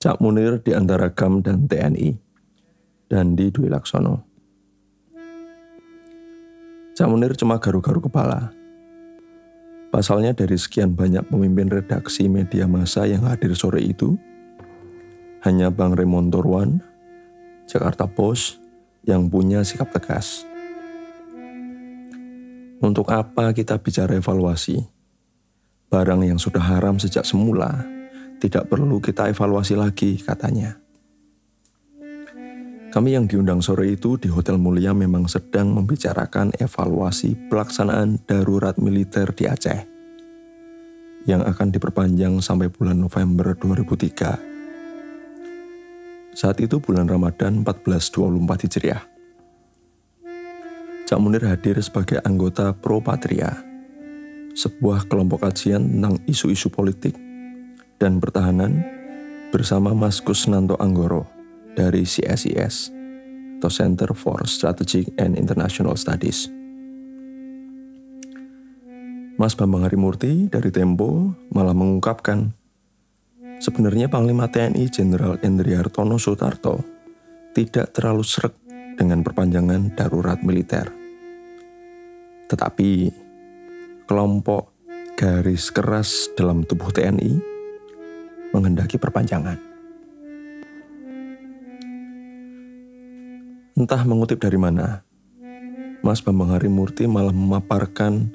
Cak Munir di antara GAM dan TNI, dan di Dwi Laksono. Cak Munir cuma garu-garu kepala. Pasalnya dari sekian banyak pemimpin redaksi media massa yang hadir sore itu, hanya Bang Raymond Torwan, Jakarta Post, yang punya sikap tegas. Untuk apa kita bicara evaluasi? Barang yang sudah haram sejak semula tidak perlu kita evaluasi lagi, katanya. Kami yang diundang sore itu di Hotel Mulia memang sedang membicarakan evaluasi pelaksanaan darurat militer di Aceh yang akan diperpanjang sampai bulan November 2003. Saat itu bulan Ramadan 1424 Hijriah. Cak Munir hadir sebagai anggota Pro Patria, sebuah kelompok kajian tentang isu-isu politik dan Pertahanan bersama Mas Kusnanto Anggoro dari CSIS atau Center for Strategic and International Studies. Mas Bambang Harimurti dari Tempo malah mengungkapkan sebenarnya Panglima TNI Jenderal Hartono Sutarto tidak terlalu seret dengan perpanjangan darurat militer. Tetapi kelompok garis keras dalam tubuh TNI menghendaki perpanjangan. Entah mengutip dari mana, Mas Bambang Harimurti malah memaparkan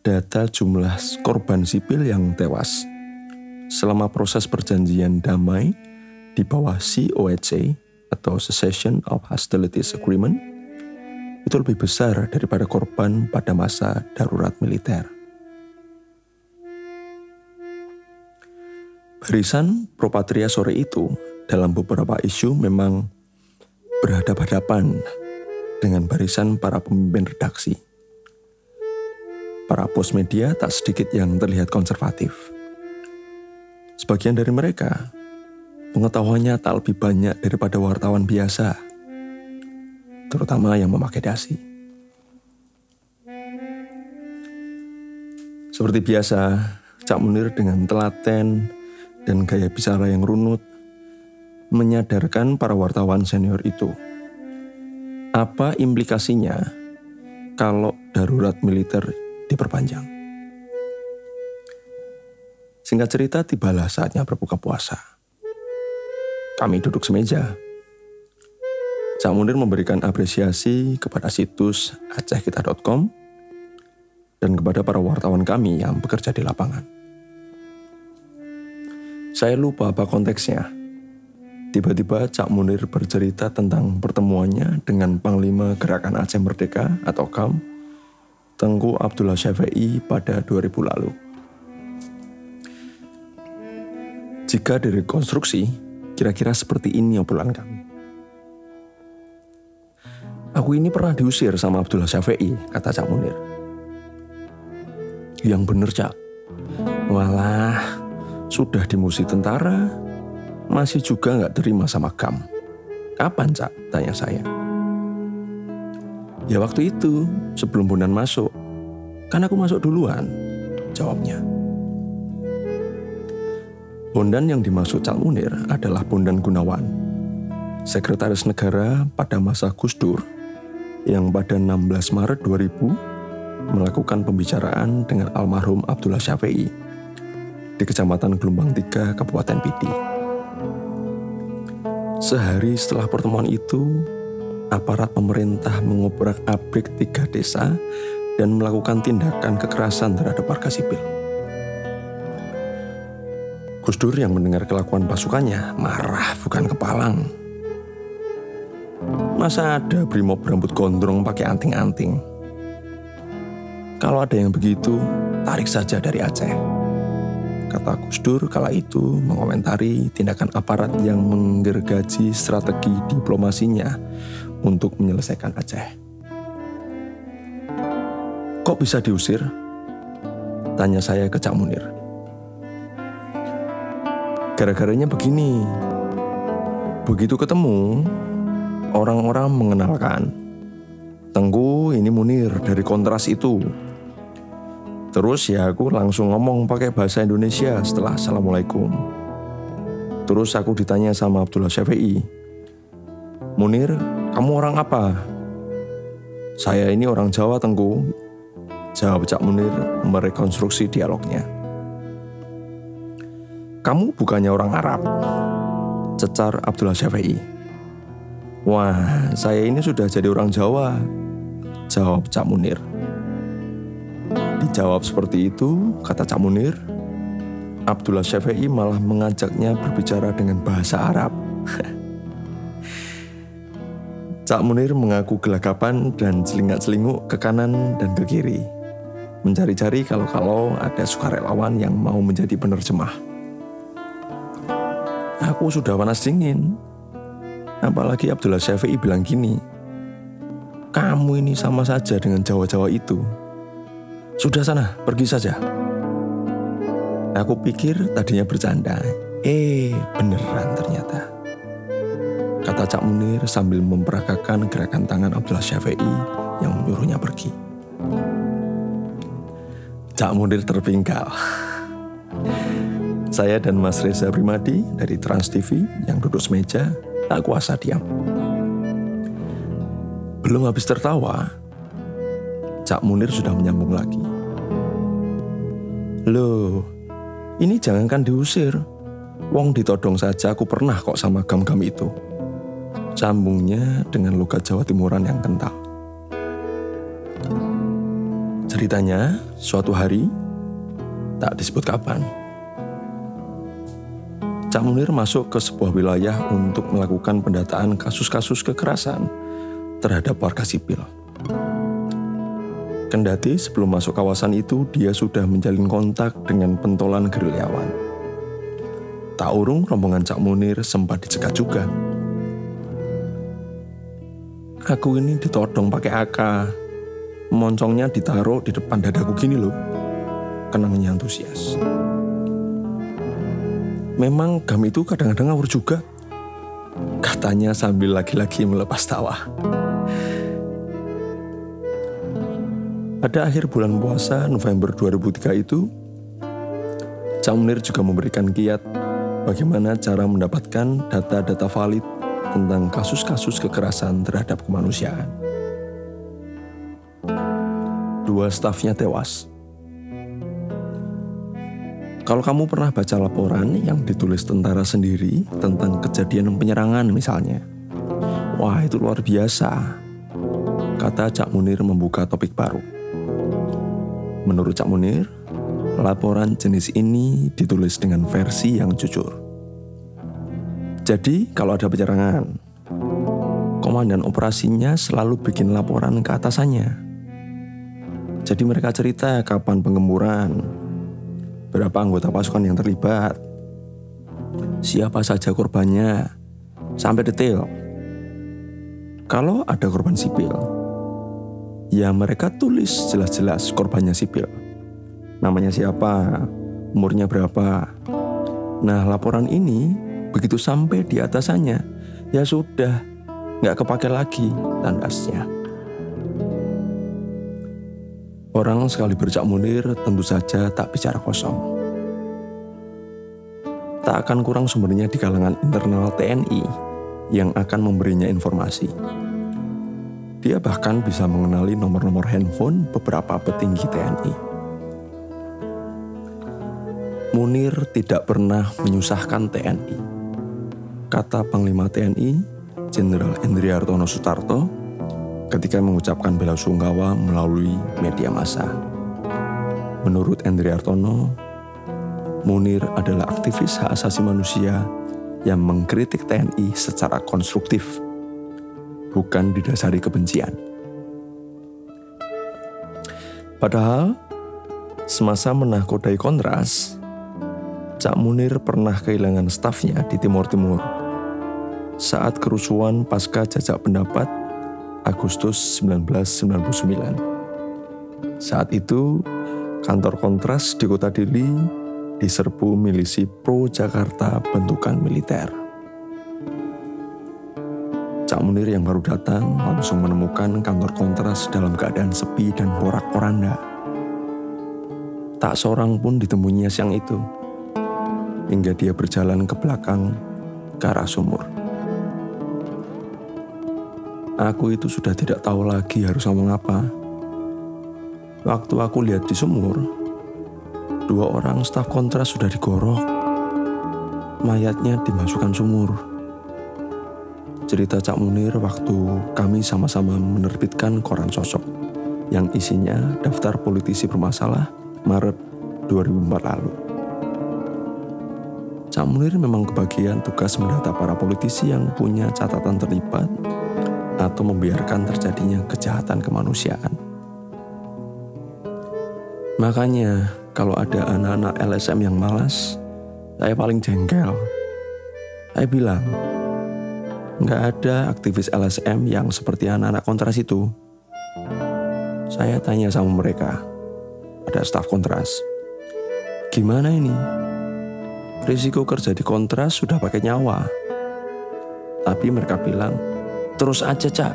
data jumlah korban sipil yang tewas selama proses perjanjian damai di bawah COHA atau Cessation of Hostilities Agreement itu lebih besar daripada korban pada masa darurat militer. Barisan Propatria sore itu dalam beberapa isu memang berhadapan-hadapan dengan barisan para pemimpin redaksi. Para pos media tak sedikit yang terlihat konservatif. Sebagian dari mereka pengetahuannya tak lebih banyak daripada wartawan biasa, terutama yang memakai dasi. Seperti biasa, Cak Munir dengan telaten dan gaya bicara yang runut menyadarkan para wartawan senior itu. Apa implikasinya kalau darurat militer diperpanjang? Singkat cerita, tibalah saatnya berbuka puasa. Kami duduk semeja. Cak Munir memberikan apresiasi kepada situs acehkita.com dan kepada para wartawan kami yang bekerja di lapangan. Saya lupa apa konteksnya. Tiba-tiba Cak Munir bercerita tentang pertemuannya dengan Panglima Gerakan Aceh Merdeka atau KAM, Tengku Abdullah Syafi'i pada 2000 lalu. Jika direkonstruksi, kira-kira seperti ini obrolan kami. Aku ini pernah diusir sama Abdullah Syafi'i, kata Cak Munir. Yang bener, Cak. Walah, sudah di musik tentara, masih juga nggak terima sama GAM. Kapan, Cak? Tanya saya. Ya waktu itu, sebelum Bondan masuk. Kan aku masuk duluan, jawabnya. Bondan yang dimaksud Cak Munir adalah Bondan Gunawan, sekretaris negara pada masa Gus Dur yang pada 16 Maret 2000 melakukan pembicaraan dengan almarhum Abdullah Syafi'i di Kecamatan Gelombang 3, Kabupaten Pidi. Sehari setelah pertemuan itu, aparat pemerintah mengobrak-abrik tiga desa dan melakukan tindakan kekerasan terhadap warga sipil. Gus Dur yang mendengar kelakuan pasukannya marah bukan kepalang. Masa ada brimob rambut gondrong pakai anting-anting? Kalau ada yang begitu, tarik saja dari Aceh kata Gus Dur kala itu mengomentari tindakan aparat yang menggergaji strategi diplomasinya untuk menyelesaikan Aceh. Kok bisa diusir? Tanya saya ke Cak Munir. Gara-garanya begini. Begitu ketemu, orang-orang mengenalkan. Tengku ini Munir dari kontras itu Terus ya aku langsung ngomong pakai bahasa Indonesia setelah Assalamualaikum. Terus aku ditanya sama Abdullah Syafi'i, Munir, kamu orang apa? Saya ini orang Jawa Tengku. Jawab Cak Munir merekonstruksi dialognya. Kamu bukannya orang Arab? Cecar Abdullah Syafi'i. Wah, saya ini sudah jadi orang Jawa. Jawab Cak Munir. Dijawab seperti itu, kata Cak Munir, Abdullah Syafi'i malah mengajaknya berbicara dengan bahasa Arab. Cak Munir mengaku gelagapan dan celingak-celinguk ke kanan dan ke kiri. Mencari-cari kalau-kalau ada sukarelawan yang mau menjadi penerjemah. Aku sudah panas dingin. Apalagi Abdullah Syafi'i bilang gini, kamu ini sama saja dengan Jawa-Jawa itu. Sudah sana, pergi saja. Aku pikir tadinya bercanda. Eh, beneran ternyata. Kata Cak Munir sambil memperagakan gerakan tangan Abdullah Syafi'i yang menyuruhnya pergi. Cak Munir terpinggal. Saya dan Mas Reza Primadi dari Trans TV yang duduk semeja tak kuasa diam. Belum habis tertawa, Cak Munir sudah menyambung lagi. Loh, ini jangankan diusir. Wong ditodong saja aku pernah kok sama gam-gam itu. Sambungnya dengan logat Jawa Timuran yang kental. Ceritanya, suatu hari, tak disebut kapan, Cak Munir masuk ke sebuah wilayah untuk melakukan pendataan kasus-kasus kekerasan terhadap warga sipil. Kendati sebelum masuk kawasan itu, dia sudah menjalin kontak dengan pentolan gerilyawan. Tak urung rombongan Cak Munir sempat dicegat juga. Aku ini ditodong pakai AK. Moncongnya ditaruh di depan dadaku gini loh. Kenangnya antusias. Memang gam itu kadang-kadang ngawur juga. Katanya sambil lagi-lagi melepas tawa. Pada akhir bulan puasa November 2003 itu, Cak Munir juga memberikan kiat bagaimana cara mendapatkan data-data valid tentang kasus-kasus kekerasan terhadap kemanusiaan. Dua stafnya tewas. Kalau kamu pernah baca laporan yang ditulis tentara sendiri tentang kejadian penyerangan misalnya, wah itu luar biasa. Kata Cak Munir membuka topik baru. Menurut Cak Munir, laporan jenis ini ditulis dengan versi yang jujur. Jadi, kalau ada penyerangan, komandan operasinya selalu bikin laporan ke atasannya. Jadi mereka cerita kapan pengemburan, berapa anggota pasukan yang terlibat, siapa saja korbannya, sampai detail. Kalau ada korban sipil, ya mereka tulis jelas-jelas korbannya sipil. Namanya siapa, umurnya berapa. Nah laporan ini begitu sampai di atasannya, ya sudah, nggak kepake lagi tandasnya. Orang sekali bercak munir tentu saja tak bicara kosong. Tak akan kurang sumbernya di kalangan internal TNI yang akan memberinya informasi. Dia bahkan bisa mengenali nomor-nomor handphone beberapa petinggi TNI. Munir tidak pernah menyusahkan TNI. Kata Panglima TNI, Jenderal Endriartono Sutarto, ketika mengucapkan bela sungkawa melalui media massa. Menurut Endriartono, Munir adalah aktivis hak asasi manusia yang mengkritik TNI secara konstruktif bukan didasari kebencian. Padahal, semasa menahkodai kontras, Cak Munir pernah kehilangan stafnya di Timur Timur saat kerusuhan pasca jajak pendapat Agustus 1999. Saat itu, kantor kontras di kota Dili diserbu milisi pro Jakarta bentukan militer. Cak Munir yang baru datang langsung menemukan kantor kontras dalam keadaan sepi dan porak-poranda. Tak seorang pun ditemuinya siang itu. hingga dia berjalan ke belakang ke arah sumur. Aku itu sudah tidak tahu lagi harus ngomong apa. Waktu aku lihat di sumur, dua orang staf kontras sudah digorok. Mayatnya dimasukkan sumur. Cerita Cak Munir waktu kami sama-sama menerbitkan koran sosok yang isinya daftar politisi bermasalah Maret 2004 lalu. Cak Munir memang kebagian tugas mendata para politisi yang punya catatan terlibat atau membiarkan terjadinya kejahatan kemanusiaan. Makanya, kalau ada anak-anak LSM yang malas, saya paling jengkel. Saya bilang, nggak ada aktivis LSM yang seperti anak-anak kontras itu. Saya tanya sama mereka, ada staf kontras, gimana ini? Risiko kerja di kontras sudah pakai nyawa. Tapi mereka bilang, Terus aja, Cak.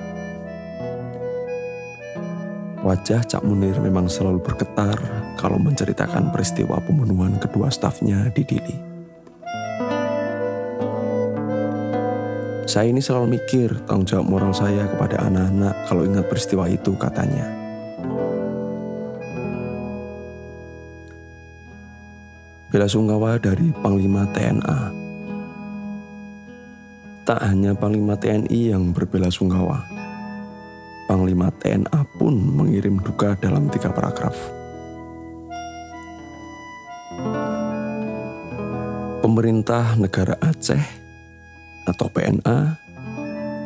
Wajah Cak Munir memang selalu bergetar kalau menceritakan peristiwa pembunuhan kedua stafnya di Dili. Saya ini selalu mikir tanggung jawab moral saya kepada anak-anak kalau ingat peristiwa itu katanya. Bela sungkawa dari Panglima TNA Tak hanya Panglima TNI yang berbela sungkawa, Panglima TNA pun mengirim duka dalam tiga paragraf. Pemerintah Negara Aceh atau PNA,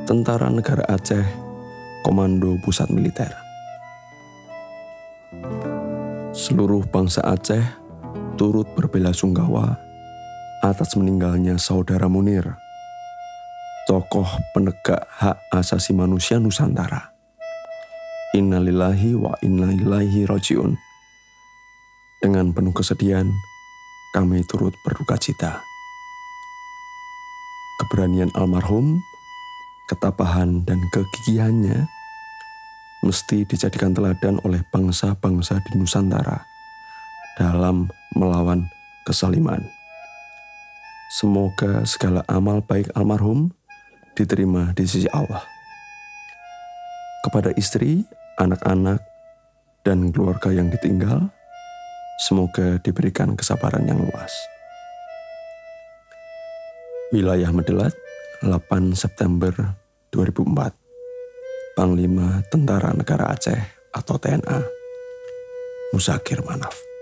Tentara Negara Aceh, Komando Pusat Militer. Seluruh bangsa Aceh turut berbela sungkawa atas meninggalnya saudara Munir tokoh penegak hak asasi manusia Nusantara. Innalillahi wa inna rojiun. Dengan penuh kesedihan, kami turut berduka cita. Keberanian almarhum, ketabahan dan kegigihannya mesti dijadikan teladan oleh bangsa-bangsa di Nusantara dalam melawan kesaliman. Semoga segala amal baik almarhum diterima di sisi Allah. Kepada istri, anak-anak, dan keluarga yang ditinggal, semoga diberikan kesabaran yang luas. Wilayah Medelat, 8 September 2004. Panglima Tentara Negara Aceh atau TNA, Musakir Manaf.